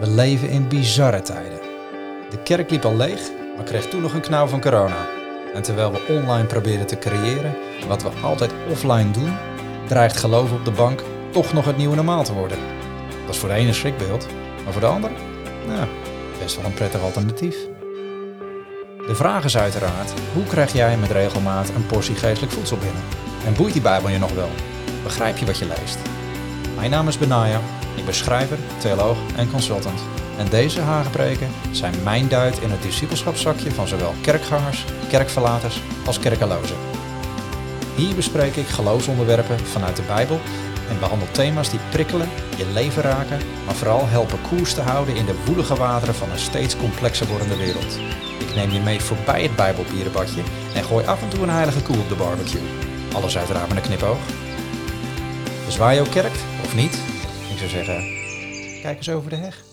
We leven in bizarre tijden. De kerk liep al leeg, maar kreeg toen nog een knauw van corona. En terwijl we online proberen te creëren wat we altijd offline doen, dreigt geloven op de bank toch nog het nieuwe normaal te worden. Dat is voor de ene schrikbeeld, maar voor de ander, nou, best wel een prettig alternatief. De vraag is uiteraard, hoe krijg jij met regelmaat een portie geestelijk voedsel binnen? En boeit die Bijbel je nog wel? Begrijp je wat je leest? Mijn naam is Benaya, ik ben schrijver, theoloog en consultant. En deze hagepreken zijn mijn duit in het discipelschapszakje van zowel kerkgangers, kerkverlaters als kerkelozen. Hier bespreek ik geloofsonderwerpen vanuit de Bijbel en behandel thema's die prikkelen, je leven raken, maar vooral helpen koers te houden in de woelige wateren van een steeds complexer wordende wereld. Ik neem je mee voorbij het Bijbelbierenbadje en gooi af en toe een heilige koe op de barbecue. Alles uiteraard met een knipoog. Kerkt, of niet, ik zou zeggen, kijk eens over de heg.